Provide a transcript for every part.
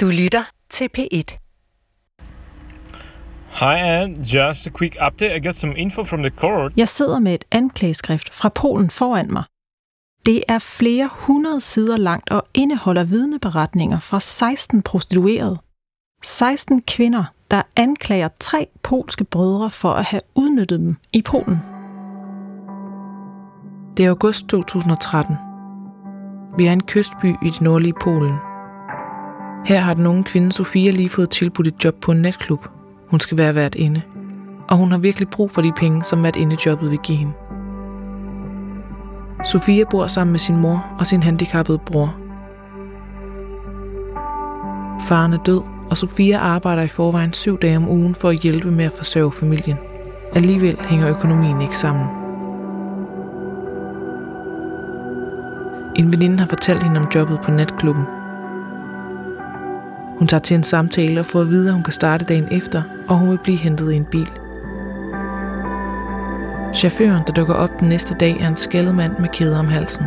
Du lytter til P1. Hi, Anne. Just a quick update. I got some info from the court. Jeg sidder med et anklageskrift fra Polen foran mig. Det er flere hundrede sider langt og indeholder vidneberetninger fra 16 prostituerede. 16 kvinder, der anklager tre polske brødre for at have udnyttet dem i Polen. Det er august 2013. Vi er en kystby i det nordlige Polen. Her har den unge kvinde Sofia lige fået tilbudt et job på en natklub. Hun skal være vært inde. Og hun har virkelig brug for de penge, som vært inde jobbet vil give hende. Sofia bor sammen med sin mor og sin handicappede bror. Faren er død, og Sofia arbejder i forvejen syv dage om ugen for at hjælpe med at forsørge familien. Alligevel hænger økonomien ikke sammen. En veninde har fortalt hende om jobbet på natklubben. Hun tager til en samtale og får at vide, at hun kan starte dagen efter, og hun vil blive hentet i en bil. Chaufføren, der dukker op den næste dag, er en skældet mand med kæder om halsen.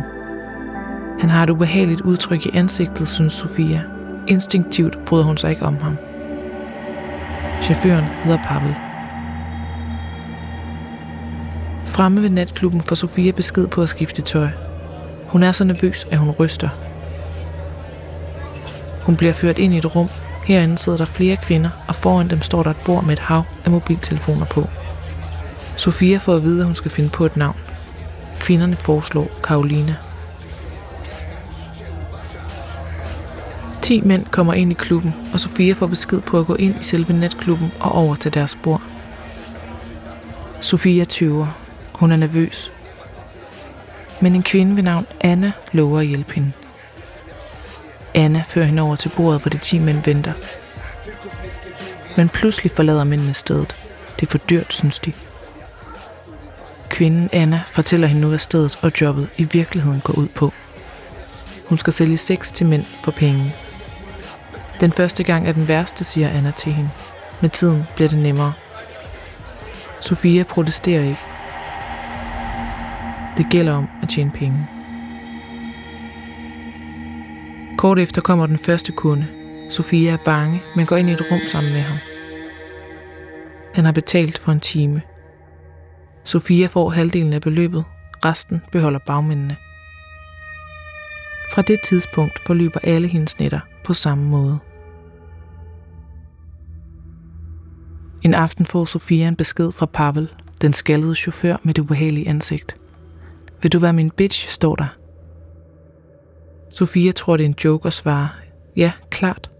Han har et ubehageligt udtryk i ansigtet, synes Sofia. Instinktivt bryder hun sig ikke om ham. Chaufføren hedder Pavel. Fremme ved natklubben får Sofia besked på at skifte tøj. Hun er så nervøs, at hun ryster. Hun bliver ført ind i et rum. Herinde sidder der flere kvinder, og foran dem står der et bord med et hav af mobiltelefoner på. Sofia får at vide, at hun skal finde på et navn. Kvinderne foreslår Karolina. 10 mænd kommer ind i klubben, og Sofia får besked på at gå ind i selve natklubben og over til deres bord. Sofia tøver. Hun er nervøs. Men en kvinde ved navn Anna lover at hjælpe hende. Anna fører hende over til bordet, hvor de 10 mænd venter. Men pludselig forlader mændene stedet. Det er for dyrt, synes de. Kvinden Anna fortæller hende nu, hvad stedet og jobbet i virkeligheden går ud på. Hun skal sælge sex til mænd for penge. Den første gang er den værste, siger Anna til hende. Med tiden bliver det nemmere. Sofia protesterer ikke. Det gælder om at tjene penge. Kort efter kommer den første kunde. Sofia er bange, men går ind i et rum sammen med ham. Han har betalt for en time. Sofia får halvdelen af beløbet, resten beholder bagmændene. Fra det tidspunkt forløber alle hendes nætter på samme måde. En aften får Sofia en besked fra Pavel, den skaldede chauffør med det ubehagelige ansigt. Vil du være min bitch, står der. Sofia tror, det er en joke og svarer, ja, klart.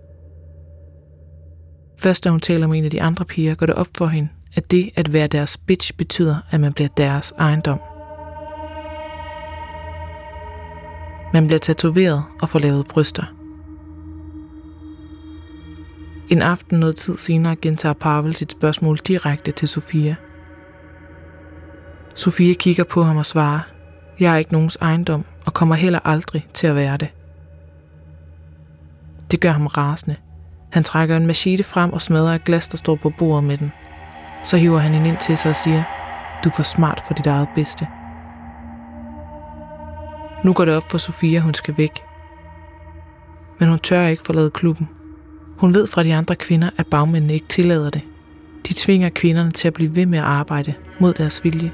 Først da hun taler med en af de andre piger, går det op for hende, at det at være deres bitch betyder, at man bliver deres ejendom. Man bliver tatoveret og får lavet bryster. En aften noget tid senere gentager Pavel sit spørgsmål direkte til Sofia. Sofia kigger på ham og svarer, jeg er ikke nogens ejendom og kommer heller aldrig til at være det. Det gør ham rasende. Han trækker en machete frem og smadrer et glas, der står på bordet med den. Så hiver han hende ind til sig og siger, du er for smart for dit eget bedste. Nu går det op for Sofia, hun skal væk. Men hun tør ikke forlade klubben. Hun ved fra de andre kvinder, at bagmændene ikke tillader det. De tvinger kvinderne til at blive ved med at arbejde mod deres vilje.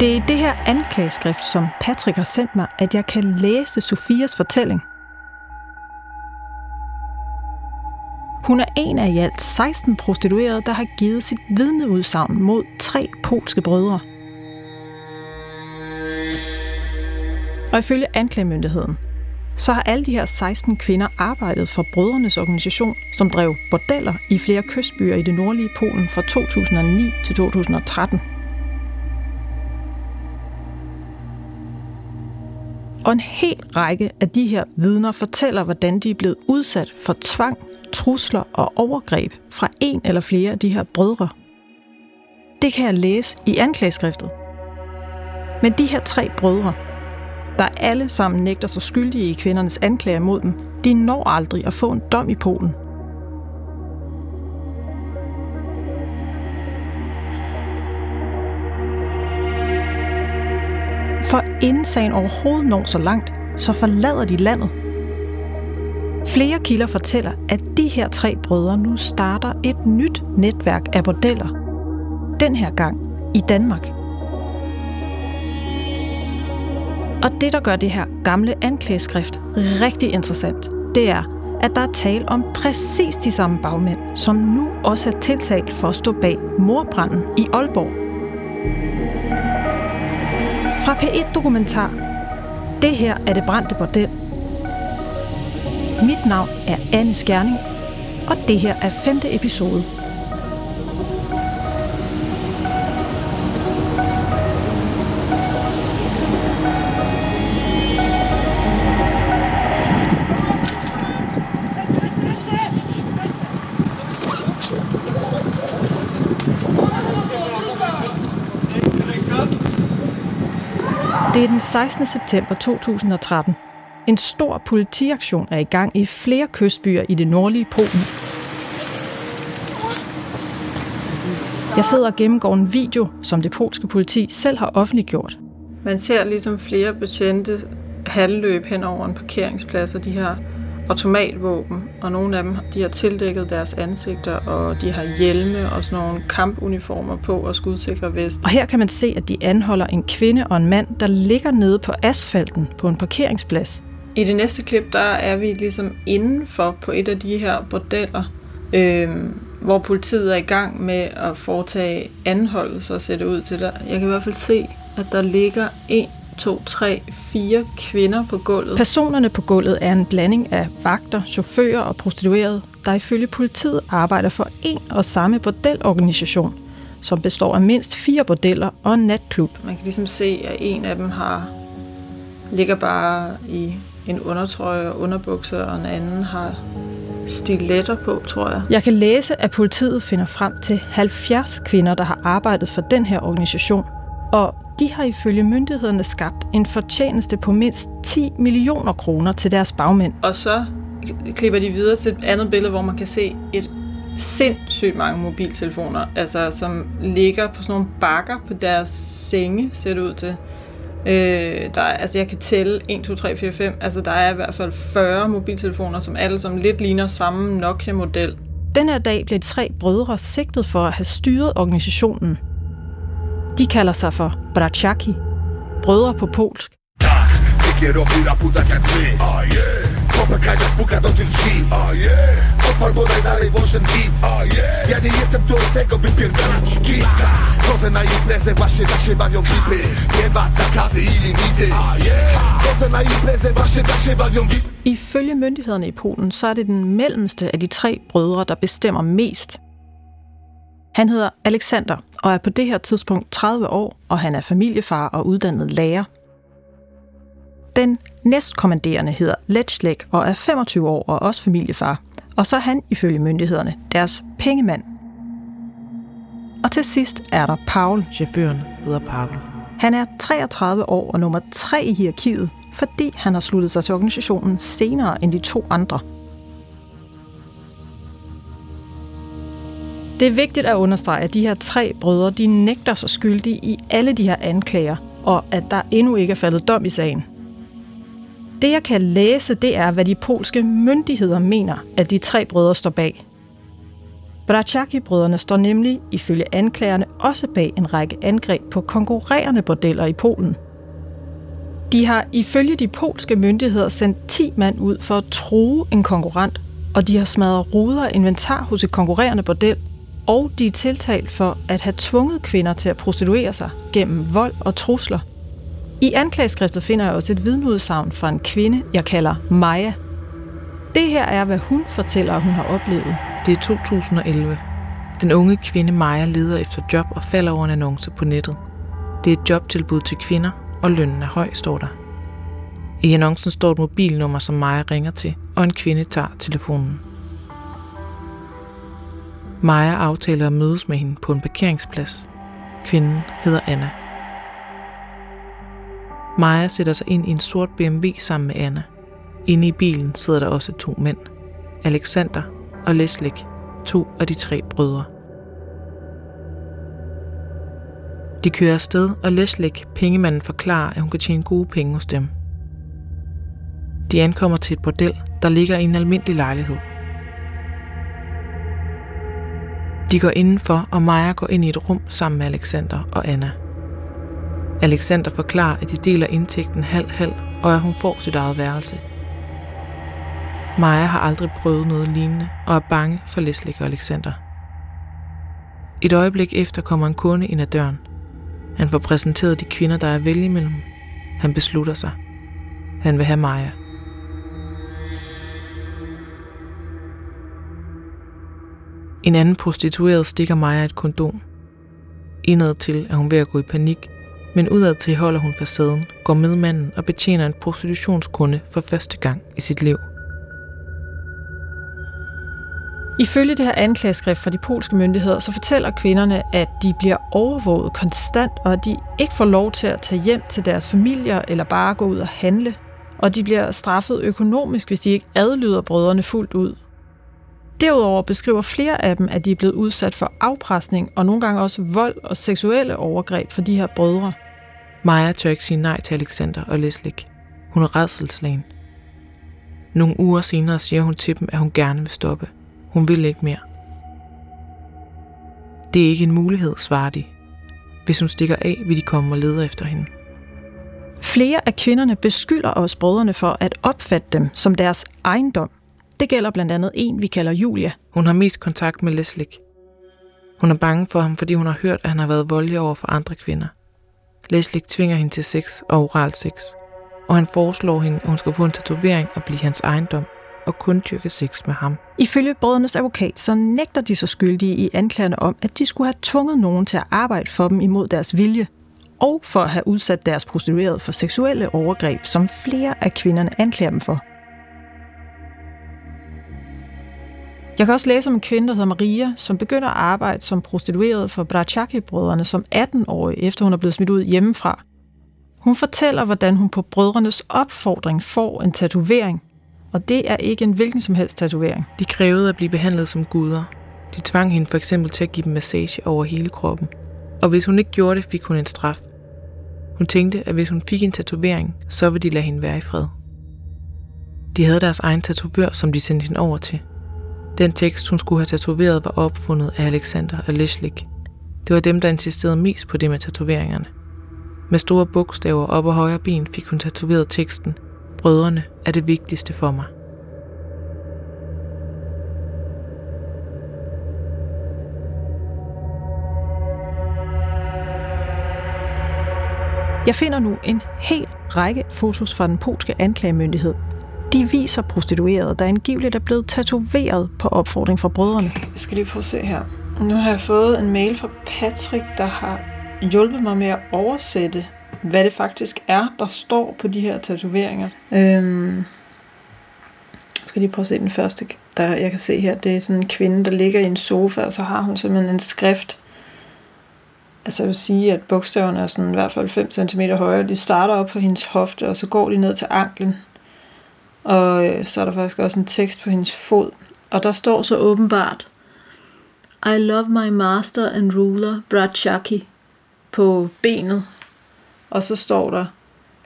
Det er i det her anklageskrift, som Patrick har sendt mig, at jeg kan læse Sofias fortælling. Hun er en af i alt 16 prostituerede, der har givet sit vidneudsagn mod tre polske brødre. Og ifølge anklagemyndigheden, så har alle de her 16 kvinder arbejdet for brødrenes organisation, som drev bordeller i flere kystbyer i det nordlige Polen fra 2009 til 2013. Og en hel række af de her vidner fortæller, hvordan de er blevet udsat for tvang, trusler og overgreb fra en eller flere af de her brødre. Det kan jeg læse i anklageskriftet. Men de her tre brødre, der alle sammen nægter sig skyldige i kvindernes anklager mod dem, de når aldrig at få en dom i Polen. For inden sagen overhovedet når så langt, så forlader de landet. Flere kilder fortæller, at de her tre brødre nu starter et nyt netværk af bordeller. Den her gang i Danmark. Og det, der gør det her gamle anklageskrift rigtig interessant, det er, at der er tale om præcis de samme bagmænd, som nu også er tiltalt for at stå bag morbranden i Aalborg. Fra P1 Dokumentar. Det her er det brændte bordel. Mit navn er Anne Skjerning, og det her er femte episode Det er den 16. september 2013. En stor politiaktion er i gang i flere kystbyer i det nordlige Polen. Jeg sidder og gennemgår en video, som det polske politi selv har offentliggjort. Man ser ligesom flere betjente halvløb hen over en parkeringsplads, og de her automatvåben, og nogle af dem de har tildækket deres ansigter, og de har hjelme og sådan nogle kampuniformer på og skudsikre vest. Og her kan man se, at de anholder en kvinde og en mand, der ligger nede på asfalten på en parkeringsplads. I det næste klip, der er vi ligesom indenfor på et af de her bordeller, øh, hvor politiet er i gang med at foretage anholdelser og sætte ud til der. Jeg kan i hvert fald se, at der ligger en to, tre, fire kvinder på gulvet. Personerne på gulvet er en blanding af vagter, chauffører og prostituerede, der ifølge politiet arbejder for en og samme bordelorganisation, som består af mindst fire bordeller og en natklub. Man kan ligesom se, at en af dem har ligger bare i en undertrøje og underbukser, og en anden har stiletter på, tror jeg. Jeg kan læse, at politiet finder frem til 70 kvinder, der har arbejdet for den her organisation, og de har ifølge myndighederne skabt en fortjeneste på mindst 10 millioner kroner til deres bagmænd. Og så klipper de videre til et andet billede, hvor man kan se et sindssygt mange mobiltelefoner, altså som ligger på sådan nogle bakker på deres senge, ser det ud til. Øh, der er, altså jeg kan tælle 1, 2, 3, 4, 5, altså der er i hvert fald 40 mobiltelefoner, som alle som lidt ligner samme Nokia-model. Den her dag blev tre brødre sigtet for at have styret organisationen de kalder sig for Braciaki, brødre på polsk. dalej włączę beat Ja nie jestem tu od tego, by pierdalać kilka Chodzę na imprezę, właśnie tak się bawią klipy Nie ma zakazy i limity Chodzę na imprezę, właśnie tak się bawią vipy Ifølge myndighederne i Polen, så er det den mellemste af de tre brødre, der bestemmer mest. Han hedder Alexander og er på det her tidspunkt 30 år, og han er familiefar og uddannet lærer. Den næstkommanderende hedder Letschlæk og er 25 år og også familiefar, og så er han ifølge myndighederne deres pengemand. Og til sidst er der Paul. Chaufføren hedder Paul. Han er 33 år og nummer 3 i hierarkiet, fordi han har sluttet sig til organisationen senere end de to andre – Det er vigtigt at understrege, at de her tre brødre de nægter sig skyldige i alle de her anklager, og at der endnu ikke er faldet dom i sagen. Det jeg kan læse, det er, hvad de polske myndigheder mener, at de tre brødre står bag. Braciaki-brødrene står nemlig, ifølge anklagerne, også bag en række angreb på konkurrerende bordeller i Polen. De har ifølge de polske myndigheder sendt 10 mand ud for at true en konkurrent, og de har smadret ruder og inventar hos et konkurrerende bordel – og de er tiltalt for at have tvunget kvinder til at prostituere sig gennem vold og trusler. I anklageskriftet finder jeg også et vidneudsagn fra en kvinde, jeg kalder Maja. Det her er, hvad hun fortæller, hun har oplevet. Det er 2011. Den unge kvinde Maja leder efter job og falder over en annonce på nettet. Det er et jobtilbud til kvinder, og lønnen er høj, står der. I annoncen står et mobilnummer, som Maja ringer til, og en kvinde tager telefonen. Maja aftaler at mødes med hende på en parkeringsplads. Kvinden hedder Anna. Maja sætter sig ind i en sort BMW sammen med Anna. Inde i bilen sidder der også to mænd. Alexander og Leslie, to af de tre brødre. De kører afsted, og Leslie, pengemanden, forklarer, at hun kan tjene gode penge hos dem. De ankommer til et bordel, der ligger i en almindelig lejlighed. De går indenfor, og Maja går ind i et rum sammen med Alexander og Anna. Alexander forklarer, at de deler indtægten halv-halv, og at hun får sit eget værelse. Maja har aldrig prøvet noget lignende, og er bange for Leslie og Alexander. Et øjeblik efter kommer en kunde ind ad døren. Han får præsenteret de kvinder, der er at vælge imellem. Han beslutter sig. Han vil have Maja. En anden prostitueret stikker Maja et kondom. Indad til er hun ved at gå i panik, men udad til holder hun facaden, går med manden og betjener en prostitutionskunde for første gang i sit liv. Ifølge det her anklageskrift fra de polske myndigheder, så fortæller kvinderne, at de bliver overvåget konstant, og at de ikke får lov til at tage hjem til deres familier eller bare gå ud og handle. Og de bliver straffet økonomisk, hvis de ikke adlyder brødrene fuldt ud. Derudover beskriver flere af dem, at de er blevet udsat for afpresning og nogle gange også vold og seksuelle overgreb for de her brødre. Maja tør ikke sige nej til Alexander og Leslie. Hun er redselslagen. Nogle uger senere siger hun til dem, at hun gerne vil stoppe. Hun vil ikke mere. Det er ikke en mulighed, svarer de. Hvis hun stikker af, vil de komme og lede efter hende. Flere af kvinderne beskylder også brødrene for at opfatte dem som deres ejendom. Det gælder blandt andet en, vi kalder Julia. Hun har mest kontakt med Leslie. Hun er bange for ham, fordi hun har hørt, at han har været voldelig over for andre kvinder. Leslie tvinger hende til sex og oral sex, og han foreslår hende, at hun skal få en tatovering og blive hans ejendom og kun dyrke sex med ham. Ifølge brødrenes advokat, så nægter de så skyldige i anklagerne om, at de skulle have tvunget nogen til at arbejde for dem imod deres vilje, og for at have udsat deres prostituerede for seksuelle overgreb, som flere af kvinderne anklager dem for. Jeg kan også læse om en kvinde, der hedder Maria, som begynder at arbejde som prostitueret for Brachaki-brødrene som 18-årig, efter hun er blevet smidt ud hjemmefra. Hun fortæller, hvordan hun på brødrenes opfordring får en tatovering, og det er ikke en hvilken som helst tatovering. De krævede at blive behandlet som guder. De tvang hende for eksempel til at give dem massage over hele kroppen. Og hvis hun ikke gjorde det, fik hun en straf. Hun tænkte, at hvis hun fik en tatovering, så ville de lade hende være i fred. De havde deres egen tatovør, som de sendte hende over til. Den tekst, hun skulle have tatoveret, var opfundet af Alexander og Leslik. Det var dem, der insisterede mest på det med tatoveringerne. Med store bogstaver op og højre ben fik hun tatoveret teksten Brødrene er det vigtigste for mig. Jeg finder nu en hel række fotos fra den polske anklagemyndighed. De viser prostituerede, der angiveligt er blevet tatoveret på opfordring fra brødrene. Jeg skal lige prøve at se her. Nu har jeg fået en mail fra Patrick, der har hjulpet mig med at oversætte hvad det faktisk er, der står på de her tatoveringer. Øhm, jeg skal lige prøve at se den første, der jeg kan se her. Det er sådan en kvinde, der ligger i en sofa, og så har hun simpelthen en skrift. Altså jeg vil sige, at bogstaverne er sådan i hvert fald 5 cm højere. De starter op på hendes hofte, og så går de ned til anklen. Og øh, så er der faktisk også en tekst på hendes fod. Og der står så åbenbart, I love my master and ruler, Bradshaki, på benet og så står der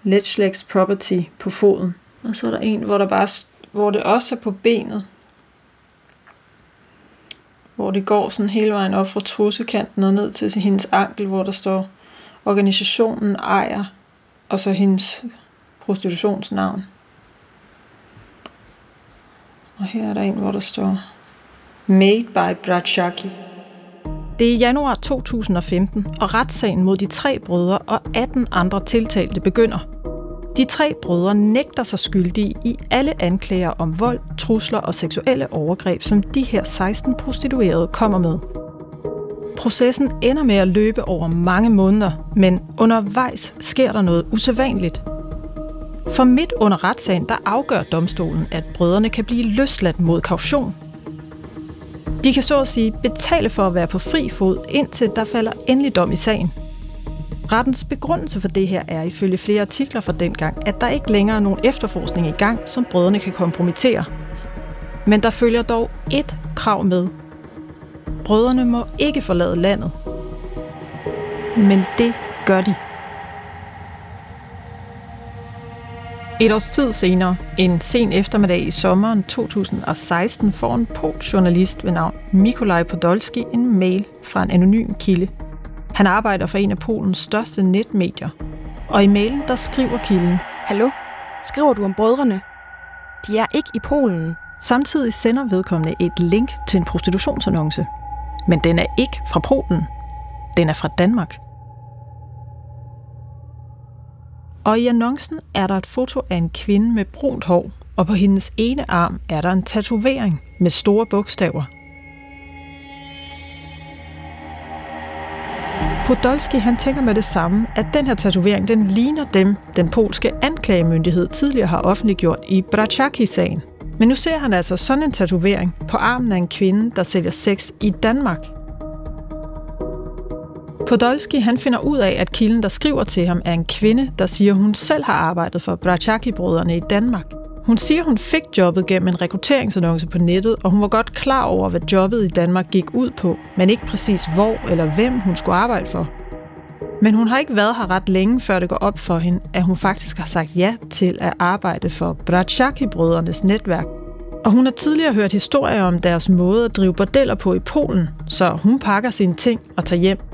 Letchlegs Property på foden. Og så er der en, hvor, der bare, hvor det også er på benet. Hvor det går sådan hele vejen op fra trussekanten og ned til hendes ankel, hvor der står organisationen ejer, og så hendes prostitutionsnavn. Og her er der en, hvor der står Made by Bratchaki. Det er januar 2015, og retssagen mod de tre brødre og 18 andre tiltalte begynder. De tre brødre nægter sig skyldige i alle anklager om vold, trusler og seksuelle overgreb, som de her 16 prostituerede kommer med. Processen ender med at løbe over mange måneder, men undervejs sker der noget usædvanligt. For midt under retssagen, der afgør domstolen, at brødrene kan blive løsladt mod kaution – de kan så at sige betale for at være på fri fod, indtil der falder endelig dom i sagen. Rettens begrundelse for det her er ifølge flere artikler fra dengang, at der ikke længere er nogen efterforskning i gang, som brødrene kan kompromittere. Men der følger dog et krav med. Brødrene må ikke forlade landet. Men det gør de. Et års tid senere, en sen eftermiddag i sommeren 2016, får en polsk journalist ved navn Mikolaj Podolski en mail fra en anonym kilde. Han arbejder for en af Polens største netmedier. Og i mailen, der skriver kilden, Hallo? Skriver du om brødrene? De er ikke i Polen. Samtidig sender vedkommende et link til en prostitutionsannonce. Men den er ikke fra Polen. Den er fra Danmark. Og i annoncen er der et foto af en kvinde med brunt hår, og på hendes ene arm er der en tatovering med store bogstaver. Podolski han tænker med det samme, at den her tatovering den ligner dem, den polske anklagemyndighed tidligere har offentliggjort i Brachaki-sagen. Men nu ser han altså sådan en tatovering på armen af en kvinde, der sælger sex i Danmark – Podolski han finder ud af, at kilden, der skriver til ham, er en kvinde, der siger, hun selv har arbejdet for Brachaki-brødrene i Danmark. Hun siger, hun fik jobbet gennem en rekrutteringsannonce på nettet, og hun var godt klar over, hvad jobbet i Danmark gik ud på, men ikke præcis hvor eller hvem hun skulle arbejde for. Men hun har ikke været her ret længe, før det går op for hende, at hun faktisk har sagt ja til at arbejde for Brachaki-brødrenes netværk. Og hun har tidligere hørt historier om deres måde at drive bordeller på i Polen, så hun pakker sine ting og tager hjem.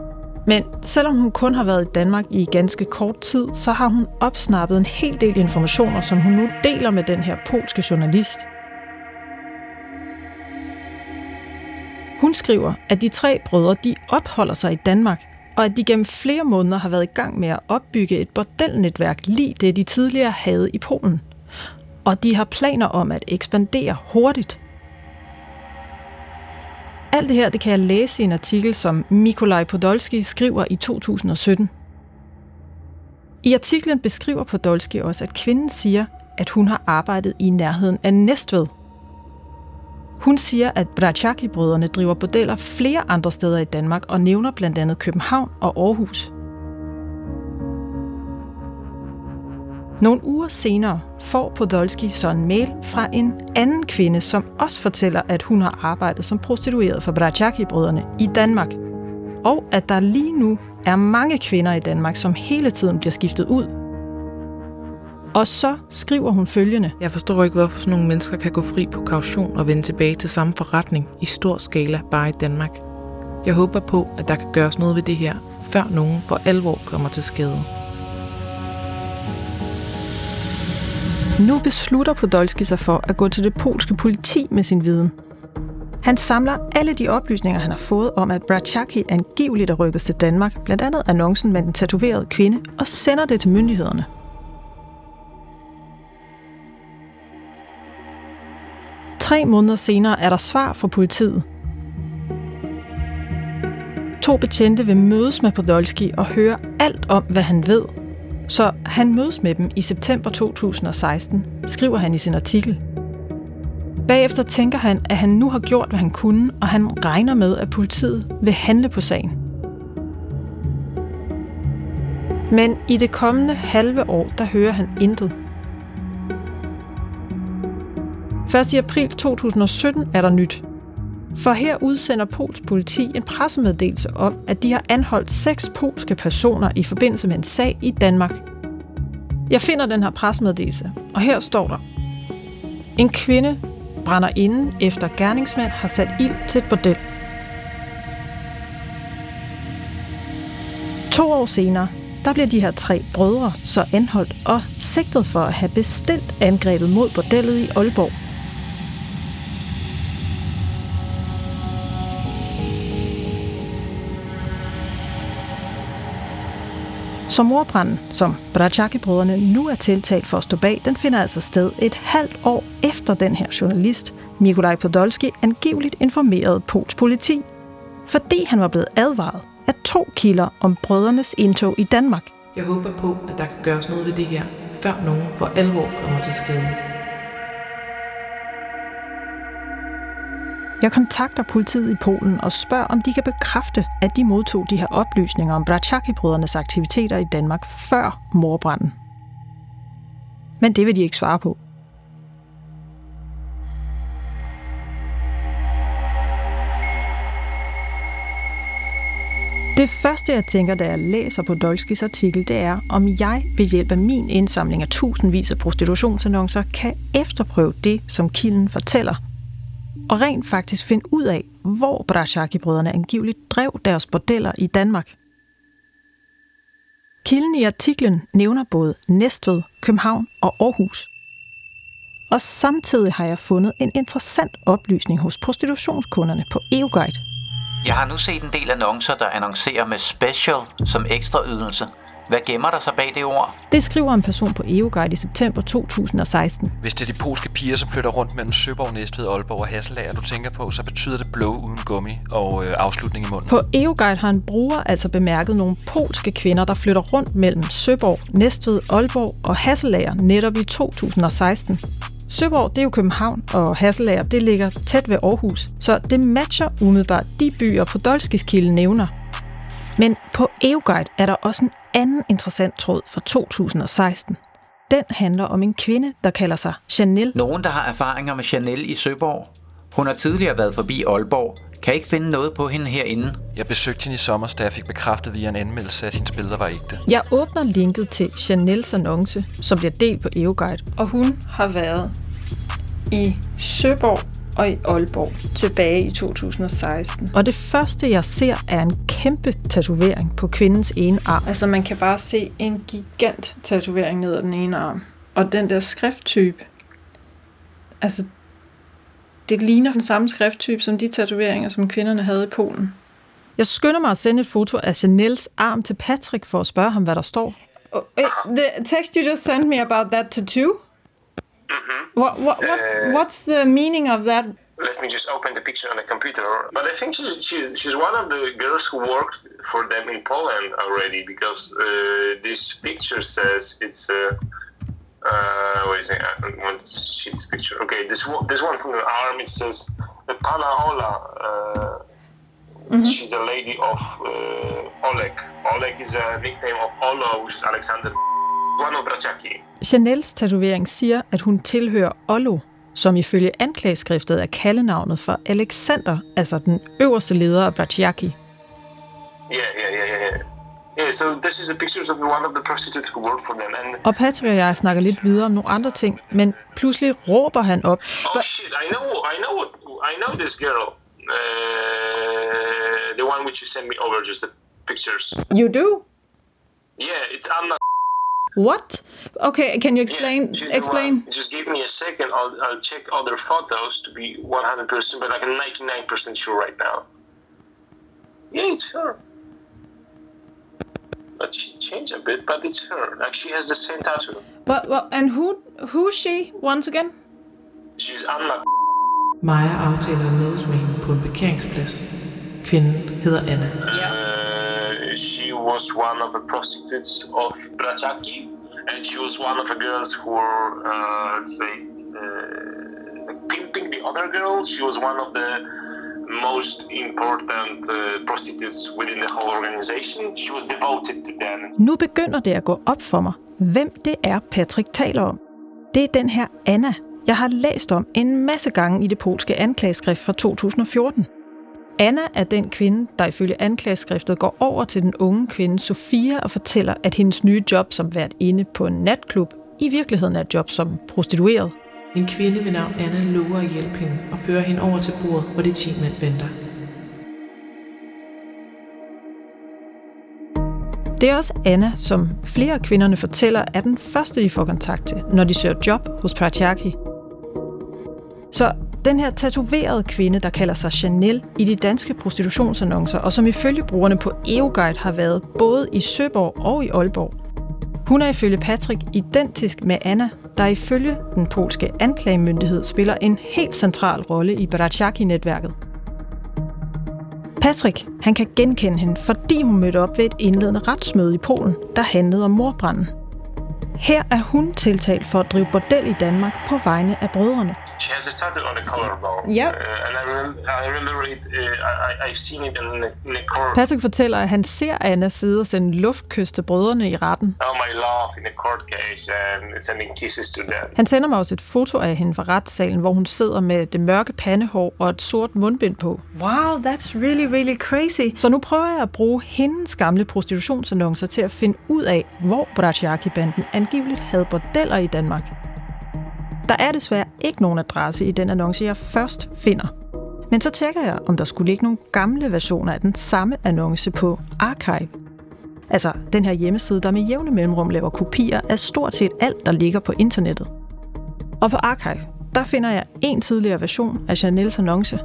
Men selvom hun kun har været i Danmark i ganske kort tid, så har hun opsnappet en hel del informationer, som hun nu deler med den her polske journalist. Hun skriver, at de tre brødre de opholder sig i Danmark, og at de gennem flere måneder har været i gang med at opbygge et bordelnetværk lige det, de tidligere havde i Polen. Og de har planer om at ekspandere hurtigt. Alt det her det kan jeg læse i en artikel, som Mikolaj Podolski skriver i 2017. I artiklen beskriver Podolski også, at kvinden siger, at hun har arbejdet i nærheden af Næstved. Hun siger, at Brachaki-brødrene driver bordeller flere andre steder i Danmark og nævner blandt andet København og Aarhus. Nogle uger senere får Podolski så en mail fra en anden kvinde, som også fortæller, at hun har arbejdet som prostitueret for Brachaki-brødrene i Danmark. Og at der lige nu er mange kvinder i Danmark, som hele tiden bliver skiftet ud. Og så skriver hun følgende. Jeg forstår ikke, hvorfor sådan nogle mennesker kan gå fri på kaution og vende tilbage til samme forretning i stor skala bare i Danmark. Jeg håber på, at der kan gøres noget ved det her, før nogen for alvor kommer til skade. Nu beslutter Podolski sig for at gå til det polske politi med sin viden. Han samler alle de oplysninger, han har fået om, at Brachaki angiveligt er rykket til Danmark, blandt andet annoncen med den tatoverede kvinde, og sender det til myndighederne. Tre måneder senere er der svar fra politiet. To betjente vil mødes med Podolski og høre alt om, hvad han ved så han mødes med dem i september 2016, skriver han i sin artikel. Bagefter tænker han, at han nu har gjort, hvad han kunne, og han regner med, at politiet vil handle på sagen. Men i det kommende halve år, der hører han intet. Først i april 2017 er der nyt. For her udsender Pols politi en pressemeddelelse om, at de har anholdt seks polske personer i forbindelse med en sag i Danmark. Jeg finder den her pressemeddelelse, og her står der. En kvinde brænder inden efter gerningsmænd har sat ild til et bordel. To år senere, der bliver de her tre brødre så anholdt og sigtet for at have bestilt angrebet mod bordellet i Aalborg. Så morbranden, som Brachaki-brødrene nu er tiltalt for at stå bag, den finder altså sted et halvt år efter den her journalist, Mikolaj Podolski, angiveligt informerede Pols politi, fordi han var blevet advaret af to kilder om brødrenes indtog i Danmark. Jeg håber på, at der kan gøres noget ved det her, før nogen for alvor kommer til skade. Jeg kontakter politiet i Polen og spørger, om de kan bekræfte, at de modtog de her oplysninger om Braciaki-brødrenes aktiviteter i Danmark før morbranden. Men det vil de ikke svare på. Det første, jeg tænker, da jeg læser på Dolskis artikel, det er, om jeg ved hjælp af min indsamling af tusindvis af prostitutionsannoncer kan efterprøve det, som kilden fortæller, og rent faktisk finde ud af, hvor Brachaki-brødrene angiveligt drev deres bordeller i Danmark. Kilden i artiklen nævner både Næstved, København og Aarhus. Og samtidig har jeg fundet en interessant oplysning hos prostitutionskunderne på EUGuide. Jeg har nu set en del annoncer, der annoncerer med special som ekstra ydelse. Hvad gemmer der sig bag det ord? Det skriver en person på EUGuide i september 2016. Hvis det er de polske piger, som flytter rundt mellem Søborg, Næstved, Aalborg og Hasselager, du tænker på, så betyder det blå uden gummi og øh, afslutning i munden. På EUGuide har en bruger altså bemærket nogle polske kvinder, der flytter rundt mellem Søborg, Næstved, Aalborg og Hasselager netop i 2016. Søborg, det er jo København, og Hasselager, det ligger tæt ved Aarhus. Så det matcher umiddelbart de byer, Podolskis nævner. Men på EUGuide er der også en anden interessant tråd fra 2016. Den handler om en kvinde, der kalder sig Chanel. Nogen, der har erfaringer med Chanel i Søborg. Hun har tidligere været forbi Aalborg. Kan ikke finde noget på hende herinde. Jeg besøgte hende i sommer, da jeg fik bekræftet via en anmeldelse, at hendes billeder var ægte. Jeg åbner linket til Chanels annonce, som bliver delt på EUGuide. Og hun har været i Søborg og i Aalborg tilbage i 2016. Og det første, jeg ser, er en kæmpe tatovering på kvindens ene arm. Altså, man kan bare se en gigant tatovering ned ad den ene arm. Og den der skrifttype, altså, det ligner den samme skrifttype som de tatoveringer, som kvinderne havde i Polen. Jeg skynder mig at sende et foto af Chanels arm til Patrick for at spørge ham, hvad der står. Oh, the text you just sent me about that tattoo? What, what, what, uh, what's the meaning of that? Let me just open the picture on the computer. But I think she, she's, she's one of the girls who worked for them in Poland already because uh, this picture says it's a. Uh, wait a second, I don't want to see this picture. Okay, this one, this one from the arm it says Pana Ola. Uh, mm-hmm. She's a lady of uh, Oleg. Oleg is a nickname of Olo, which is Alexander Chanels tatovering siger, at hun tilhører Ollo, som ifølge anklageskriftet er kaldenavnet for Alexander, altså den øverste leder af Braciaki. Yeah, yeah, yeah, yeah. Yeah, so this is a picture of one of the prostitutes who work for them. And og Patrick og jeg snakker lidt videre om nogle andre ting, men pludselig råber han op. Oh shit, I know, I know, I know this girl. Uh, the one which you sent me over, just the pictures. You do? Yeah, it's Anna What? Okay, can you explain? Yeah, explain. Just give me a second. I'll, I'll check other photos to be 100%, but like 99% sure right now. Yeah, it's her. But she changed a bit, but it's her. Like she has the same tattoo. But well, and who who's she once again? She's Anna. Maja aftaler mødes med hende på en parkeringsplads. Kvinden hedder Anna. Yeah was one of the prostitutes of Braciaki, and she was one of the girls who were, uh, let's say, uh, pimping the other girls. She was one of the most important uh, prostitutes within the whole organization. She was devoted to them. Nu begynder det at gå op for mig, hvem det er, Patrick taler om. Det er den her Anna, jeg har læst om en masse gange i det polske anklageskrift fra 2014. Anna er den kvinde, der ifølge anklageskriftet går over til den unge kvinde Sofia og fortæller, at hendes nye job som vært inde på en natklub i virkeligheden er et job som prostitueret. En kvinde ved navn Anna lover at hjælpe hende og fører hende over til bordet, hvor de 10 mænd venter. Det er også Anna, som flere af kvinderne fortæller, er den første, de får kontakt til, når de søger job hos Pratyaki. Så den her tatoverede kvinde, der kalder sig Chanel i de danske prostitutionsannoncer, og som ifølge brugerne på EoGuide har været både i Søborg og i Aalborg. Hun er ifølge Patrick identisk med Anna, der ifølge den polske anklagemyndighed spiller en helt central rolle i Baraciaki-netværket. Patrick han kan genkende hende, fordi hun mødte op ved et indledende retsmøde i Polen, der handlede om morbranden. Her er hun tiltalt for at drive bordel i Danmark på vegne af brødrene. Has a tattoo on the collarbone. Yep. Uh, and I, rem- I remember it, uh, I, I've seen it in the, in the court. Patrick fortæller, at han ser Anna sidde og sende luftkys til brødrene i retten. all my love in the court case and sending kisses to them. Han sender mig også et foto af hende fra retssalen, hvor hun sidder med det mørke pandehår og et sort mundbind på. Wow, that's really, really crazy. Så nu prøver jeg at bruge hendes gamle prostitutionsannoncer til at finde ud af, hvor Braciaki-banden angiveligt havde bordeller i Danmark. Der er desværre ikke nogen adresse i den annonce, jeg først finder. Men så tjekker jeg, om der skulle ligge nogle gamle versioner af den samme annonce på Archive. Altså den her hjemmeside, der med jævne mellemrum laver kopier af stort set alt, der ligger på internettet. Og på Archive, der finder jeg en tidligere version af Chanels annonce.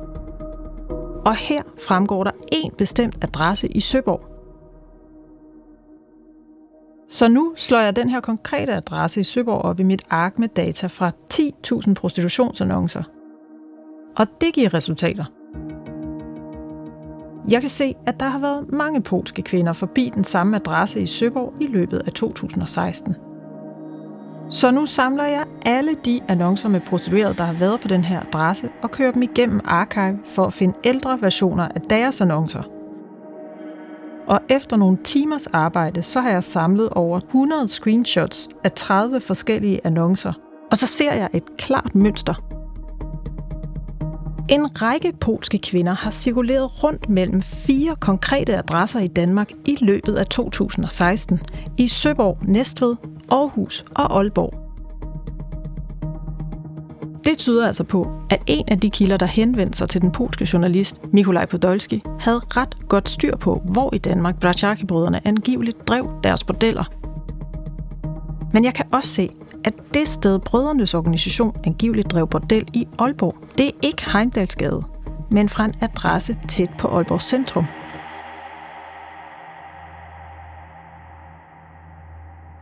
Og her fremgår der en bestemt adresse i Søborg. Så nu slår jeg den her konkrete adresse i Søborg op i mit ark med data fra 10.000 prostitutionsannoncer. Og det giver resultater. Jeg kan se, at der har været mange polske kvinder forbi den samme adresse i Søborg i løbet af 2016. Så nu samler jeg alle de annoncer med prostituerede, der har været på den her adresse, og kører dem igennem Archive for at finde ældre versioner af deres annoncer. Og efter nogle timers arbejde, så har jeg samlet over 100 screenshots af 30 forskellige annoncer. Og så ser jeg et klart mønster. En række polske kvinder har cirkuleret rundt mellem fire konkrete adresser i Danmark i løbet af 2016 i Søborg, Næstved, Aarhus og Aalborg. Det tyder altså på, at en af de kilder, der henvendte sig til den polske journalist Mikolaj Podolski, havde ret godt styr på, hvor i Danmark Braciaki-brødrene angiveligt drev deres bordeller. Men jeg kan også se, at det sted brødrenes organisation angiveligt drev bordel i Aalborg, det er ikke Heimdalsgade, men fra en adresse tæt på Aalborg Centrum.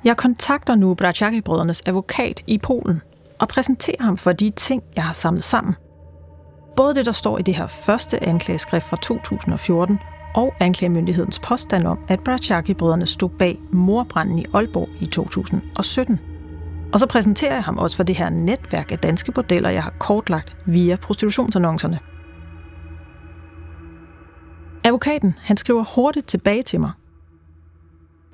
Jeg kontakter nu Braciaki-brødrenes advokat i Polen og præsentere ham for de ting, jeg har samlet sammen. Både det, der står i det her første anklageskrift fra 2014, og anklagemyndighedens påstand om, at Brachaki-brødrene stod bag morbranden i Aalborg i 2017. Og så præsenterer jeg ham også for det her netværk af danske bordeller, jeg har kortlagt via prostitutionsannoncerne. Advokaten han skriver hurtigt tilbage til mig.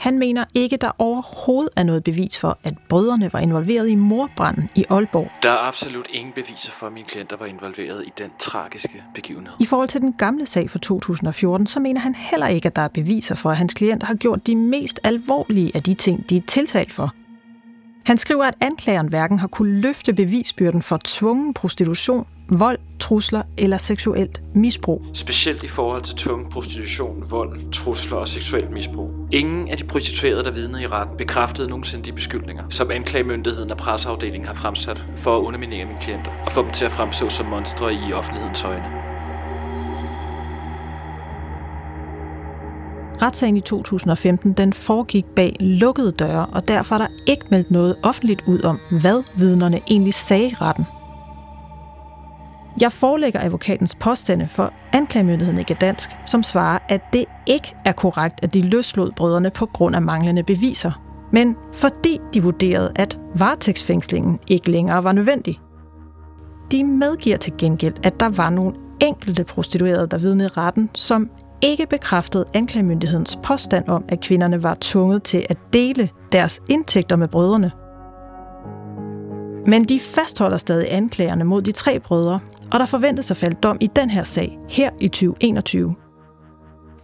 Han mener ikke, der overhovedet er noget bevis for, at brødrene var involveret i morbranden i Aalborg. Der er absolut ingen beviser for, at mine klienter var involveret i den tragiske begivenhed. I forhold til den gamle sag fra 2014, så mener han heller ikke, at der er beviser for, at hans klienter har gjort de mest alvorlige af de ting, de er tiltalt for. Han skriver, at anklageren hverken har kunne løfte bevisbyrden for tvungen prostitution, vold, trusler eller seksuelt misbrug. Specielt i forhold til tvungen prostitution, vold, trusler og seksuelt misbrug. Ingen af de prostituerede, der vidnede i retten, bekræftede nogensinde de beskyldninger, som anklagemyndigheden og presseafdelingen har fremsat for at underminere mine klienter og få dem til at fremstå som monstre i offentlighedens øjne. Retssagen i 2015 den foregik bag lukkede døre, og derfor er der ikke meldt noget offentligt ud om, hvad vidnerne egentlig sagde i retten. Jeg forelægger advokatens påstande for anklagemyndigheden ikke dansk, som svarer, at det ikke er korrekt, at de løslod brødrene på grund af manglende beviser, men fordi de vurderede, at varetægtsfængslingen ikke længere var nødvendig. De medgiver til gengæld, at der var nogle enkelte prostituerede, der vidnede i retten, som ikke bekræftede anklagemyndighedens påstand om, at kvinderne var tvunget til at dele deres indtægter med brødrene. Men de fastholder stadig anklagerne mod de tre brødre, og der forventes at falde dom i den her sag her i 2021.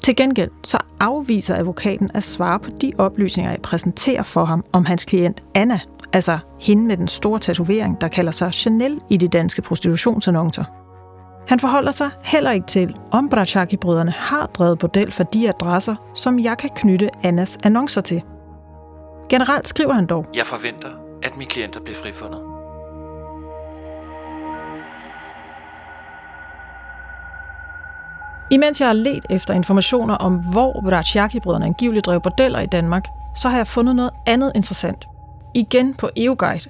Til gengæld så afviser advokaten at svare på de oplysninger, jeg præsenterer for ham om hans klient Anna, altså hende med den store tatovering, der kalder sig Chanel i de danske prostitutionsannoncer. Han forholder sig heller ikke til, om Brachaki-brødrene har drevet bordel for de adresser, som jeg kan knytte Annas annoncer til. Generelt skriver han dog, Jeg forventer, at mine klienter bliver frifundet. Imens jeg har let efter informationer om, hvor Braciaki-brødrene angiveligt drev bordeller i Danmark, så har jeg fundet noget andet interessant. Igen på EUGuide.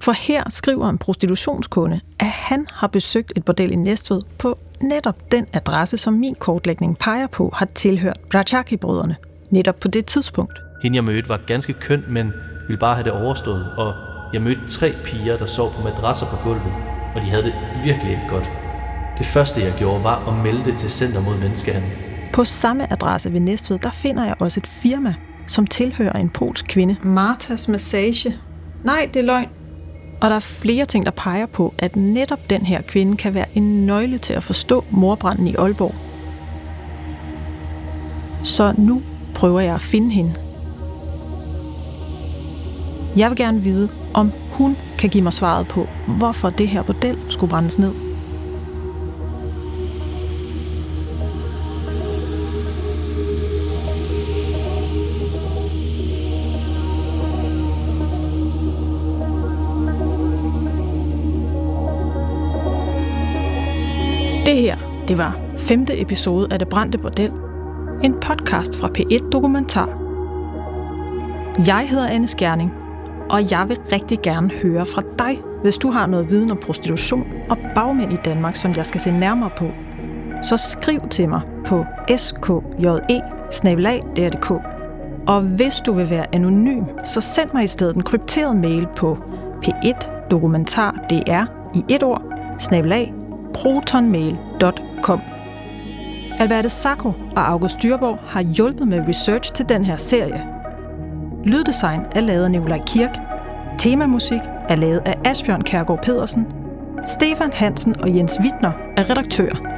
For her skriver en prostitutionskunde, at han har besøgt et bordel i Næstved på netop den adresse, som min kortlægning peger på, har tilhørt Braciaki-brødrene. Netop på det tidspunkt. Hende jeg mødte var ganske køn, men ville bare have det overstået, og jeg mødte tre piger, der sov på madrasser på gulvet, og de havde det virkelig ikke godt. Det første jeg gjorde var at melde det til Center mod Menneskehandel. På samme adresse ved Næstved, der finder jeg også et firma, som tilhører en polsk kvinde. Martas Massage. Nej, det er løgn. Og der er flere ting, der peger på, at netop den her kvinde kan være en nøgle til at forstå morbranden i Aalborg. Så nu prøver jeg at finde hende. Jeg vil gerne vide, om hun kan give mig svaret på, hvorfor det her bordel skulle brændes ned. Det var femte episode af Det Brændte Bordel. En podcast fra P1 Dokumentar. Jeg hedder Anne Skjerning, og jeg vil rigtig gerne høre fra dig, hvis du har noget viden om prostitution og bagmænd i Danmark, som jeg skal se nærmere på. Så skriv til mig på skje Og hvis du vil være anonym, så send mig i stedet en krypteret mail på p1 dokumentardr i et ord, snabelag, protonmail.com. Alberte Sacco og August Dyrborg har hjulpet med research til den her serie. Lyddesign er lavet af Nikolaj Kirk. Temamusik er lavet af Asbjørn Kærgaard Pedersen. Stefan Hansen og Jens Wittner er redaktører.